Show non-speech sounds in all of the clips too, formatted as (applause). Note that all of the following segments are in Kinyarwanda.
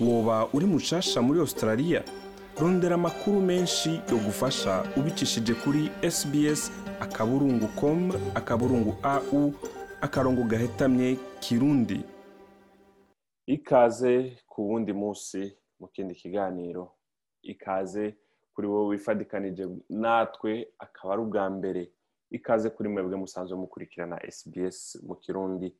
woba uri mushasha muri australia. Rondera amakuru menshi yo gufasha ubicishije kuri sbs akaburungu com akaburungu au akarongo gahetamye kirundi. Ikaze ku wundi munsi mu kindi kiganiro. Ikaze kuri wowe wifadikanije natwe akaba ari ubwa mbere. Ikaze kuri mwebwe musanzwe mukurikirana sbs mu kirundi.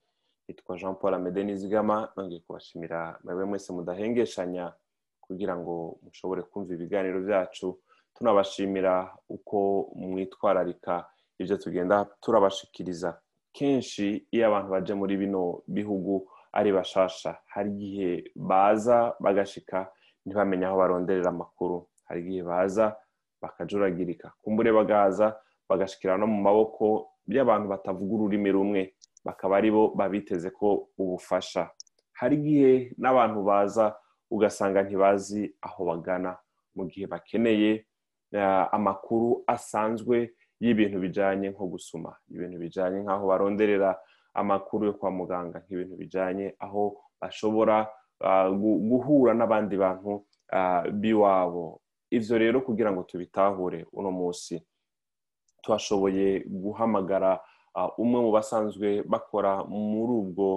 Yitwa jean paul amede nizigama nongeye kubashimira mwebwe mwese mudahengeshanya kugira ngo mushobore kumva ibiganiro byacu. Tunabashimira uko mwitwararika ibyo tugenda turabashikiriza. Kenshi iyo abantu baje muri bino bihugu ari bashasha hari igihe baza bagashika ntibamenye aho baronderera amakuru. Hari igihe baza bakajuragirika. Kumbure bagaza bagashikira no mu maboko y'abantu batavuga ururimi rumwe. Bakaba ari bo babiteze ko ubufasha. Hari igihe n'abantu baza ugasanga ntibazi aho bagana. Mu gihe bakeneye amakuru asanzwe y'ibintu bijyanye nko gusoma ibintu bijyanye nk'aho baronderera amakuru yo kwa muganga nk'ibintu bijyanye aho bashobora guhura n'abandi bantu b'iwabo. Ibyo rero kugira ngo tubitahure uno munsi twashoboye guhamagara umwe mu basanzwe bakora muri ubwo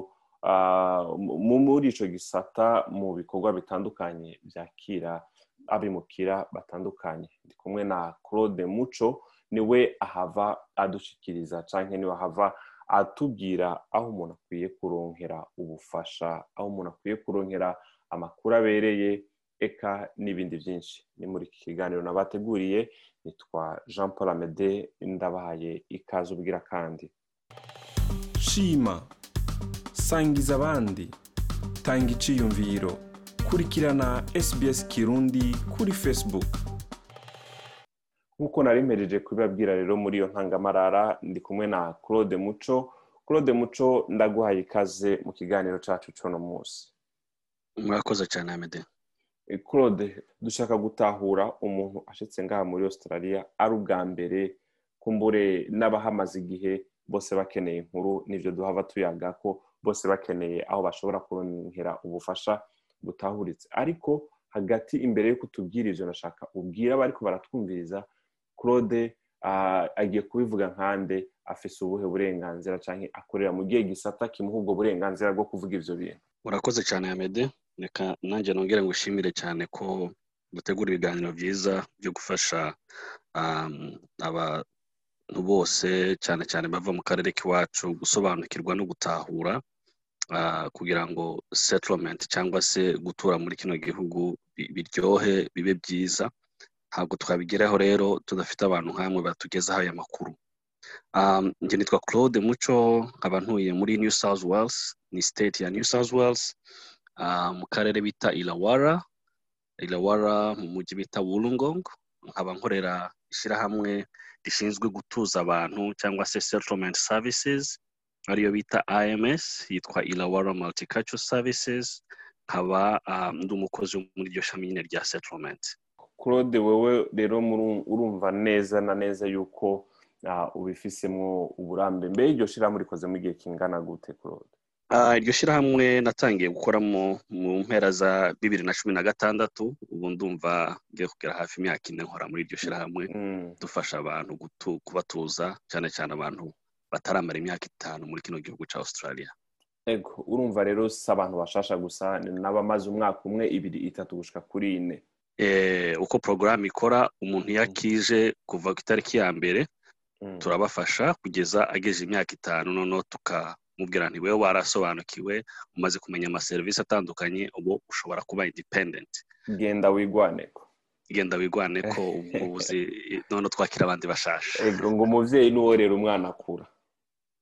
muri icyo gisata mu bikorwa bitandukanye byakira abimukira batandukanye. Ndi kumwe na claude muco ni we ahava adushikiriza cyangwa ni we ahava atubwira aho umuntu akwiye kuronkera ubufasha aho umuntu akwiye kuronkera amakuru abereye eka n'ibindi byinshi ni muri iki kiganiro nabateguriye nitwa jean paul amede ndabahaye ikaze ubwira kandi. Shima sangiza abandi tanga iciyumviro kurikirana sbs kirundi kuri facebook. Nk'uko nari mpereje kubibabwira rero muri iyo ntangamarara ndi kumwe na claude muco claude muco ndaguhaye ikaze mu kiganiro cyacu cy'uno munsi. Murakoze cyane amede claude dushaka gutahura umuntu ashetse ngaha muri australia ari ubwa mbere kumbure n'abahamaze igihe bose bakeneye inkuru n'ibyo duhava tuyaga ko bose bakeneye aho bashobora kurongera ubufasha butahuritse. Ariko hagati imbere yo kutubwira ibyo nashaka ubwira abariko baratwumviriza claude agiye kubivuga nkande afise ubuhe burenganzira cyangwa akorera mu gihe gisata kimuha ubwo burenganzira bwo kuvuga ibyo bintu. Urakoze cyane amede reka nanjye nongere ngo ushimire cyane ko dutegura ibiganiro byiza byo gufasha abantu bose cyane cyane bava mu karere k'iwacu gusobanukirwa no gutahura kugira ngo settlement cyangwa se gutura muri kino gihugu biryohe bibe byiza. Ntabwo twabigeraho rero tudafite abantu nk'amwe batugezaho aya makuru. Njye nitwa claude muco nkaba ntuye muri new south wales ni state ya new south wales. Mu karere bita ilawara. Ilawara mu mujyi bita wulungong nkaba nkorera ishyirahamwe rishinzwe gutuza abantu cyangwa se settlement services. Ariyo bita ims yitwa ilawara multicultural services. Nkaba ndi umukozi muri iryo shami nyine rya settlement. Claude wowe rero urumva neza na neza yuko ubifisemo uburambe. Mbere iryo shyirahamwe rikoze mu gihe kingana gute claude? Iryo shyirahamwe natangiye gukoramo mu mpera za bibiri na cumi na gatandatu ubu ndumva ngiye kugera hafi imyaka ine nkora muri iryo shyirahamwe. Dufasha abantu kubatuza cyane cyane abantu bataramara imyaka itanu muri kino gihugu cya australia. Ego urumva rero si abantu bashasha gusa n'abamaze umwaka umwe ibiri itatu gushika kuri ine. Uko porogaramu ikora umuntu iyo akije kuva ku itariki ya mbere turabafasha kugeza ageje imyaka itanu noneho tukamubwira nti wowe warasobanukiwe umaze kumenya amaserivisi atandukanye ubu ushobora kuba independent. Genda wigwane ko. Genda wigwane ko ubuzi (laughs) noneho twakira abandi bashasha. Ego ngo umubyeyi n'uwo rero umwana akura.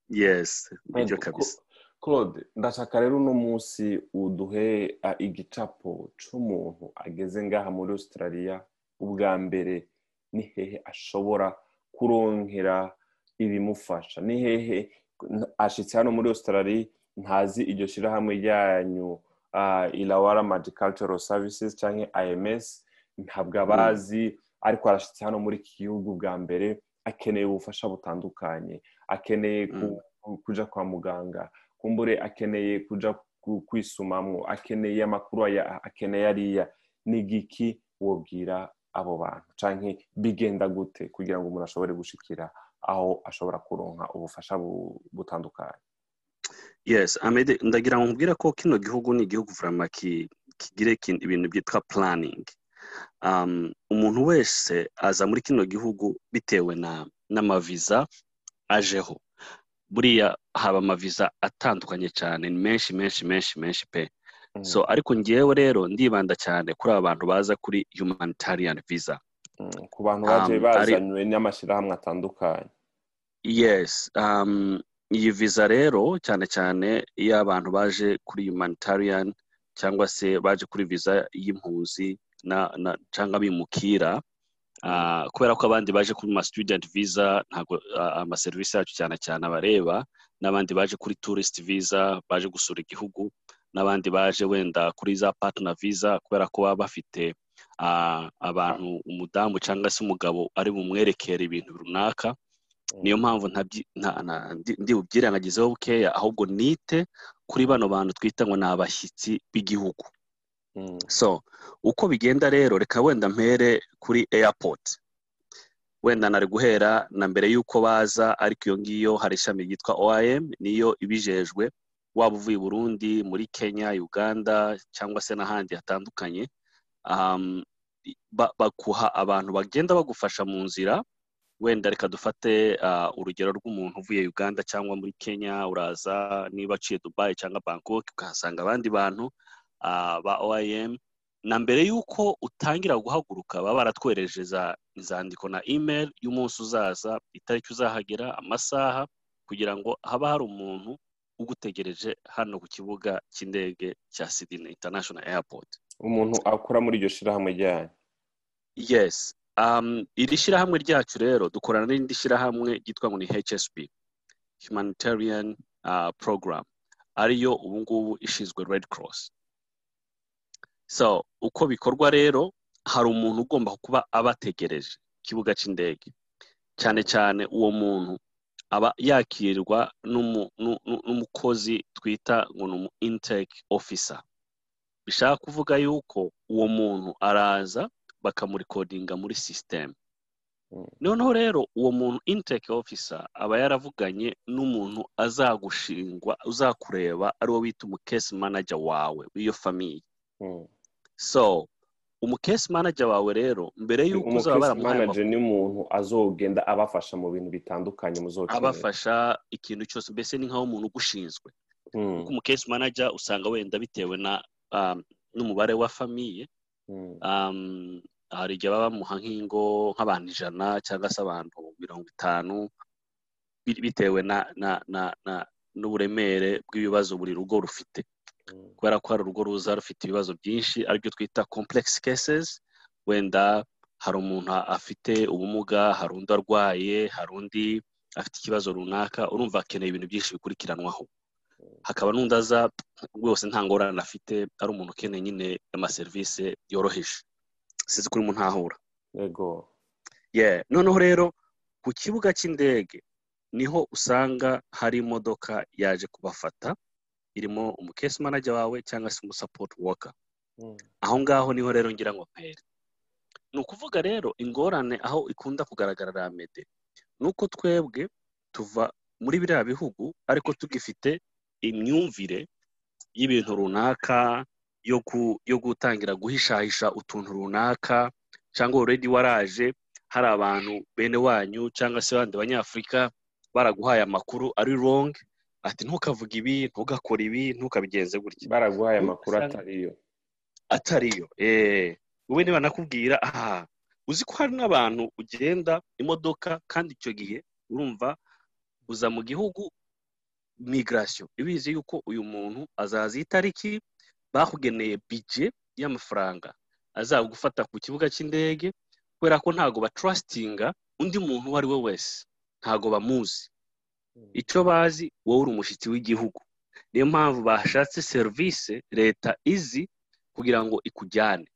Yesi ni byo kabisa. Claude ndashaka rero uno munsi uduhe igicapo cy'umuntu ageze ngaha muri australia ubwa mbere ni hehe ashobora kuronkera ibimufasha? Ni hehe ashitse hano muri australia ntazi iryo shyirahamwe ryanyu. Ilawara magicultural services cyangwa ims ntabwo abazi ariko arashyitse hano muri iki gihugu bwa mbere akeneye ubufasha butandukanye. Akeneye kujya kwa muganga kumbure akeneye kujya kwisumamo akeneye amakuru akeneye ariya. Ni igiki wobwira abo bantu? Cyangwa bigenda gute kugira ngo umuntu ashobore gushikira aho ashobora kuronka ubufasha butandukanye. Yes amede ndagira ngo nkubwire ko kino gihugu ni igihugu vurama kigira ibintu byitwa puraningi umuntu wese aza muri kino gihugu bitewe n'amaviza ajeho. Buriya haba amaviza atandukanye cyane ni menshi menshi menshi menshi pe. So ariko ngewe rero ndibanda cyane kuri aba bantu baza kuri humanitarian visa. Ku bantu baje bazanywe n'amashyirahamwe atandukanye. Yes iyi viza rero cyane cyane iyo abantu baje kuri humanitarian cyangwa se baje kuri viza y'impunzi cyangwa bimukira. Kubera ko abandi baje kuri ma student visa ntabwo amaserivisi yacu cyane cyane abareba n'abandi baje kuri tourist visa baje gusura igihugu n'abandi baje wenda kuri za partner visa kubera ko baba bafite abantu umudamu cyangwa se umugabo ari bumwerekere ibintu runaka. Niyo mpamvu ndi bubyirengagizeho bukeya ahubwo nite kuri bano bantu twita ngo ni abashyitsi b'igihugu. So uko bigenda rero reka wenda mpere kuri airport. Wenda nari guhera na mbere y'uko baza ariko iyo ngiyo hari ishami ryitwa oim niyo ibijejwe waba uvuye Burundi muri kenya uganda cyangwa se n'ahandi hatandukanye. Bakuha abantu bagenda bagufasha mu nzira wenda reka dufate urugero rw'umuntu uvuye uganda cyangwa muri kenya uraza niba aciye dubayi cyangwa bangkok ukahasanga abandi bantu ba oim na mbere y'uko utangira guhaguruka baba baratwereje inzandiko na email y'umunsi uzaza itariki uzahagera amasaha kugira ngo haba hari umuntu ugutegereje hano ku kibuga cy'indege cya Sydney International Airport. Umuntu akora muri iryo shyirahamwe ryanyu? Yes. Iri shyirahamwe ryacu rero dukorana n'irindi shyirahamwe ryitwa ngo ni hsp humanitarian program. Ariyo ubu ngubu ishinzwe red cross. So uko bikorwa rero hari umuntu ugomba kuba abategereje kibuga cy'indege cyane cyane uwo muntu aba yakirwa n'umukozi twita ngo ni umu intake officer. Bishaka kuvuga yuko uwo muntu araza bakamurikodinga muri sisiteme noneho rero uwo muntu intake officer aba yaravuganye n'umuntu azagushingwa uzakureba ari wo bita umukesi manager wawe w'iyo famiye so umukesi manager wawe rero mbere y'uko uzaba baramuhaye manager ni umuntu azogenda abafasha mu bintu bitandukanye muzokenera abafasha ikintu cyose mbese ni nk'aho umuntu ugushinzwe. Kuko umukesi manager usanga wenda bitewe na n'umubare wa famiye hari igihe baba bamuha nk'ingo nk'abantu ijana cyangwa se abantu mirongo itanu bitewe n'uburemere bw'ibibazo buri rugo rufite. Kubera ko hari urugo ruza rufite ibibazo byinshi ari byo twita complex cases wenda hari umuntu afite ubumuga hari undi arwaye hari undi afite ikibazo runaka urumva akeneye ibintu byinshi bikurikiranwaho. Hakaba n'undi aza rwose nta ngorane afite ari umuntu ukeneye nyine amaserivisi yoroheje. Sizi kuri umuntu ahura yego noneho rero ku kibuga cy'indege ni ho usanga hari imodoka yaje kubafata irimo umukesi manager wawe cyangwa se umusapoti woka aho ngaho ni ho rero ngira ngo mpere ni ukuvuga rero ingorane aho ikunda kugaragara ramede ni uko twebwe tuva muri biriya bihugu ariko tugifite imyumvire y'ibintu runaka yo gutangira guhishahisha utuntu runaka cyangwa uredi waraje hari abantu bene wanyu cyangwa se abandi banyafurika baraguhaye amakuru ari rongi ati ntukavuge ibi ntugakore ibi ntukabigenze gutya. Baraguhaye amakuru atariyo. Atariyo eee wowe niba nakubwira aha uzi ko hari n'abantu ugenda imodoka kandi icyo gihe urumva uza mu gihugu migirasiyo ibizi yuko uyu muntu azaza itariki bakugeneye bije y'amafaranga azagufata ku kibuga cy'indege kubera ko ntabwo batrasitinga undi muntu uwo ari we wese. Ntabwo bamuzi. Icyo bazi wowe uri umushyitsi w'igihugu. Niyo mpamvu bashatse serivisi leta izi kugira ngo ikujyane.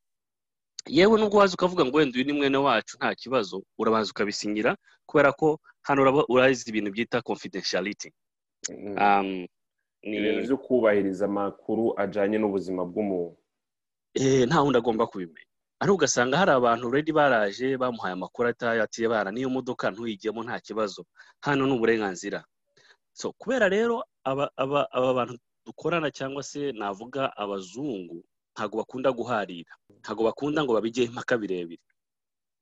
Yewe nubwo waza ukavuga ngo wenda uyu ni mwene wacu nta kibazo urabanza ukabisinyira kubera ko hano urazi ibintu byita confidentiality. Ni ibintu byo kubahiriza amakuru ajyanye n'ubuzima bw'umuntu. Eh, nta wundi agomba kubimenya. Ariko ugasanga hari abantu redi baraje bamuhaye amakuru atayatiye bara n'iyo modoka ntuyigemo nta kibazo. Hano ni uburenganzira. So kubera rero aba bantu dukorana cyangwa se navuga abazungu ntabwo bakunda guharira. Ntabwo bakunda ngo babijyeho impaka birebire.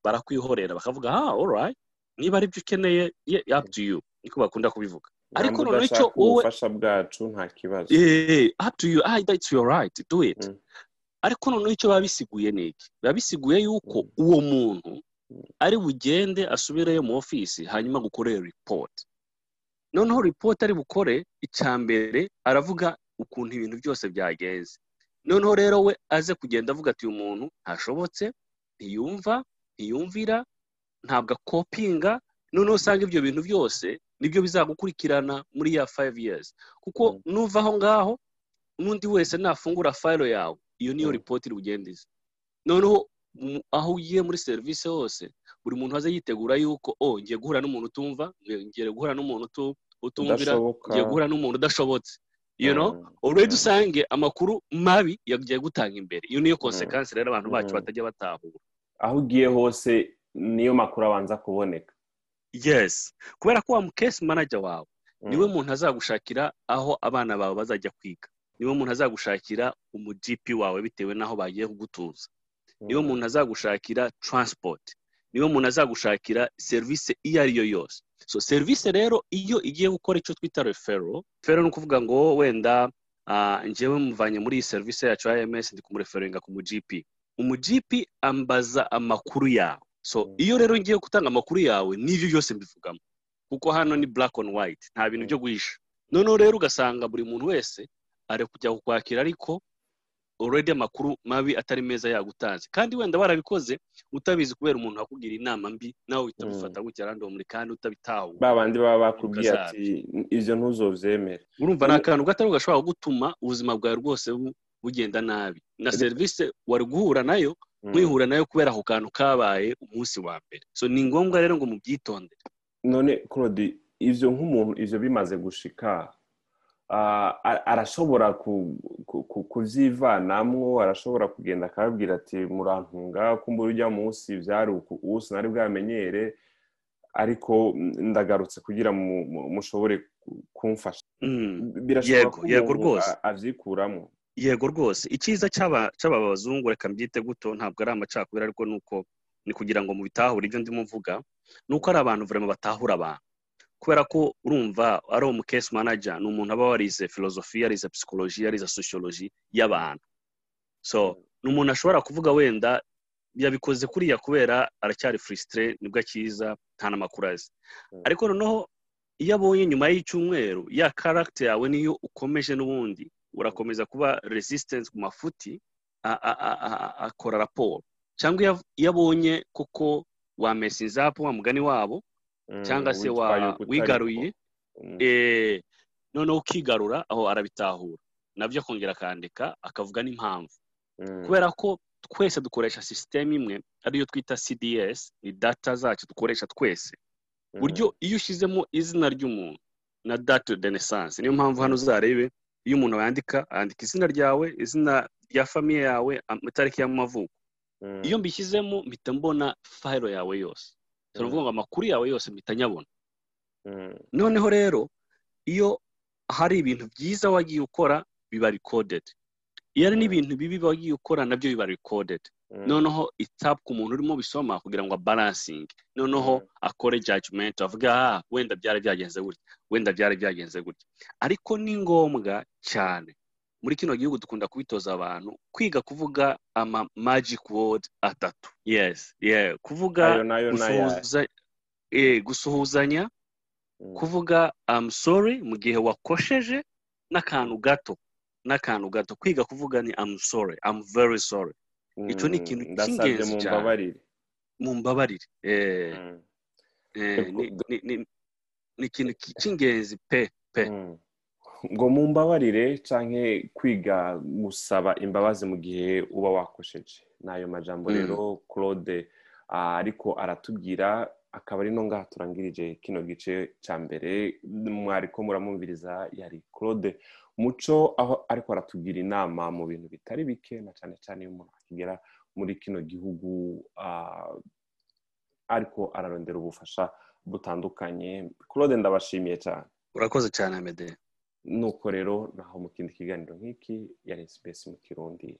Barakwihorera bakavuga ah alright niba ari byo ukeneye yeah, up to you. Niko bakunda kubivuga. Ariko noneho icyo wowe ubufasha bwacu nta kibazo. Up to you that's your right do it. Ariko noneho icyo biba bisiguye ni iki? Biba bisiguye yuko Mm. uwo muntu Mm. ari bugende asubireyo mu ofisi hanyuma gukorera report. Noneho report ari bukore icya mbere aravuga ukuntu ibintu byose byagenze. Noneho rero we aze kugenda avuga ati uyu muntu ntashobotse ntiyumva ntiyumvira ntabwo akopinga. Noneho usanga ibyo bintu byose ni byo bizagukurikirana muri ya five years. Kuko Mm. nuva aho ngaho n'undi wese nafungura fayiro yawe. Iyo niyo Mm. ripoti iza noneho aho ugiye muri serivisi hose buri muntu aze yitegura yuko oh ngiye guhura n'umuntu utumva ngiye guhura n'umuntu utu- utumvira ngiye guhura n'umuntu udashobotse. You know? Already Mm. usange amakuru mabi yagiye gutanga imbere. Iyo niyo konsekansi rero abantu bacu batajya batahura. Aho ugiye hose niyo makuru abanza kuboneka. Yes. Kubera ko wa mukesi manager wawe Mm. ni we muntu azagushakira aho abana bawe bazajya kwiga. Niwe muntu azagushakira umu GP wawe bitewe n'aho bagiye kugutuza. Niwe Mm. muntu azagushakira transport. Niwe muntu azagushakira serivisi iyo ari yo yose. So serivisi rero iyo igiye gukora icyo twita refero refero ni ukuvuga ngo wenda ah, njyewe muvanye muri iyi serivisi yacu ya ms ndi kumureferinga ku mu GP umu GP ambaza amakuru yawe. So Mm. iyo rero ngiye gutanga amakuru yawe n'ibyo byose mbivugamo kuko hano ni black on white nta bintu Mm. byo guhisha noneho rero ugasanga buri muntu wese ari kujya kukwakira ariko already amakuru mabi atari meza yagutanze kandi wenda warabikoze utabizi kubera umuntu wakubwira inama mbi nawe uhita Mm. ubifata gutya randomly kandi utabitahuye ba bandi baba bakubwiye ati ibyo ntuzobyemere urumva ni akantu gato gashobora gutuma ubuzima bwawe rwose bu- bugenda nabi na serivisi wari guhura na yo Mm. Mwihura na yo kubera ako kantu kabaye umunsi wa mbere. So ni ngombwa rero ngo mubyitondere. None claude ivyo nk'umuntu ivyo bimaze gushika arashobora ku- ku- ku- kuvyivanamwo arashobora kugenda akababwira ati murantunga kumbura ujya munsi vyari uku ubu sinari bwamenyere ariko ndagarutse kugira mu- mu- mushobore ku- kumfasha. Mm. birashoboka Yego, ko umuntu rwose. Yego rwose. Icyiza cy'aba bazungu reka mbyite guto ntabwo ari amacakubiri ariko ni uko ni kugira ngo mubitahure ibyo ndimo mvuga ni uko ari abantu vraiment batahura abantu. Kubera ko urumva ari umu case manager ni umuntu aba warize filozofi yarize psychology yarize sociology y'abantu. So ni umuntu ashobora kuvuga wenda yabikoze kuriya kubera aracyari frustire ni bwo akiza nta n'amakuru azi. Mm. ariko noneho iyo abonye nyuma y'icyumweru ya character yawe niyo ukomeje n'ubundi urakomeza kuba resistance ku mafuti akora raporo cyangwa iyo- abonye koko wamesinze apu wa mugani wabo Mm, cyangwa se wigaruye. Mm. eh, noneho ukigarura aho arabitahura na byo akongera akandika akavuga n'impamvu Mm. kubera ko twese dukoresha sisiteme imwe ariyo twita cds ni data zacu dukoresha twese buryo iyo ushyizemo izina ry'umuntu na date de naissance niyo mpamvu hano uzarebe iyo umuntu yandika yandika izina ryawe izina rya famiye yawe am- itariki y'amavuko Mm. iyo mbishyizemo mpita mbona fayiro yawe yose Mm. turavuga ngo amakuru yawe yose mpita nyabona Mm. noneho rero iyo hari ibintu byiza wagiye ukora biba recorded iyo ari n'ibintu bibi wagiye ukora na byo biba recorded. Mm. noneho itapu ku muntu urimo bisoma kugira ngo abalansinge noneho Mm. akore judgment avuga ah wenda byari byagenze gutya wenda byari byagenze gutya. Ariko ni ngombwa cyane. Muri kino gihugu dukunda kubitoza abantu kwiga kuvuga ama magic word atatu. Yes yeah. Kuvuga eh, gusuhuzanya Mm. kuvuga I'm sorry mu gihe wakosheje n'akantu gato. N'akantu gato kwiga kuvuga ni I'm sorry I'm very sorry icyo ni ikintu Mm, ndasabye cy'ingenzi mu cyane. mbabarire mumbabarire eh, Mm. eh, ni- ni- ni- ni ikintu ki- cy'ingenzi pe pe Mm. ngo mu mbabarire canke kwiga gusaba imbabazi mu gihe uba wakosheje n'ayo majambo Mm. rero claude ah, ariko aratubwira akaba ari no ngaha turangirije kino gice ca mbere mwariko muramwumviriza yari claude muco aho ariko aratugira inama mu bintu bitari bike na cyane cyane iyo umuntu akigera muri kino gihugu ariko ararondera ubufasha butandukanye. Claude ndabashimiye cyane urakoze cyane amede nuko rero naho mu kindi kiganiro nk'iki ya sbs mu kirundi.